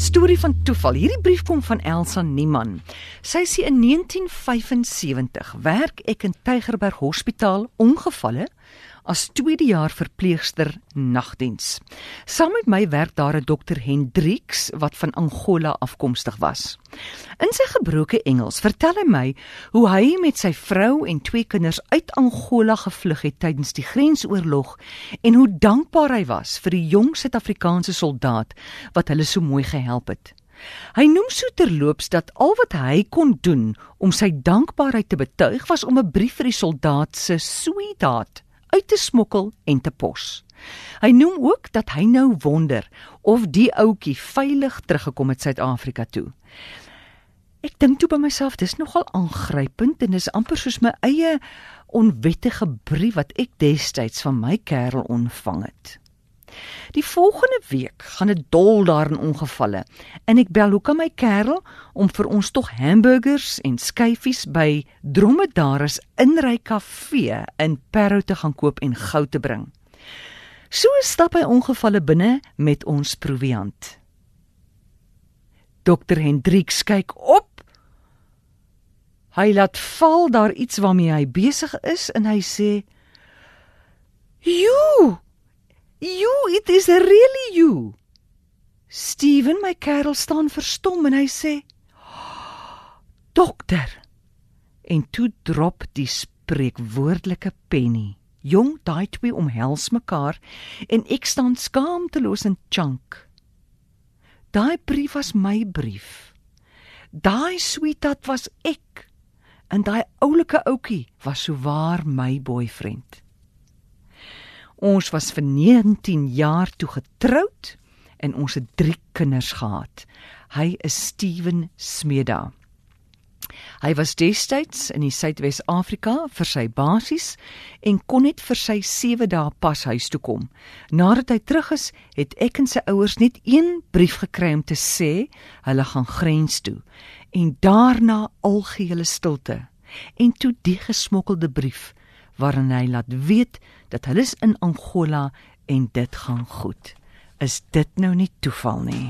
Storie van toeval. Hierdie brief kom van Elsa Niemann. Sy sê in 1975 werk ek in Tygerberg Hospitaal ongevalle as tweede jaar verpleegster nagdiens. Saam met my werk daar 'n dokter Hendriks wat van Angola afkomstig was. In sy gebroke Engels vertel hy my hoe hy met sy vrou en twee kinders uit Angola gevlug het tydens die grensoorlog en hoe dankbaar hy was vir die jong Suid-Afrikaanse soldaat wat hulle so mooi gehelp het. Hy noem so terloops dat al wat hy kon doen om sy dankbaarheid te betuig was om 'n brief vir die soldaat se sweetheart uit te smokkel en te pos. Hy noem ook dat hy nou wonder of die ouetjie veilig teruggekom het Suid-Afrika toe. Ek dink toe by myself, dis nogal aangrypend en dis amper soos my eie onwettige brief wat ek destyds van my kerel ontvang het. Die volgende week gaan dit dol daar in ongevalle en ek bel hoekom my kerel om vir ons tog hamburgers en skyfies by Dromedaris inry kafee in Parow te gaan koop en goud te bring. So stap hy ongevalle binne met ons proviant. Dokter Hendrik kyk op. Hy laat val daar iets waarmee hy besig is en hy sê: "Joe, You, it is really you. Steven, my kerel staan verstom en hy sê: "Dokter." En toe drop die spreekwoordelike penny. Jong, daai twee omhels mekaar en ek staan skaamteloos in chunk. Daai brief was my brief. Daai sweetheart was ek. En daai oulike ouetjie was souwaar my boyfriend. Ons was vir 19 jaar toe getroud en ons het 3 kinders gehad. Hy is Steven Smeda. Hy was destyds in die Suidwes-Afrika vir sy basies en kon net vir sy 7 dae pas huis toe kom. Nadat hy terug is, het ek en sy ouers net een brief gekry om te sê hulle gaan grens toe en daarna algehele stilte. En toe die gesmokkelde brief waarin hy laat weet dat hulle is in Angola en dit gaan goed. Is dit nou nie toeval nie?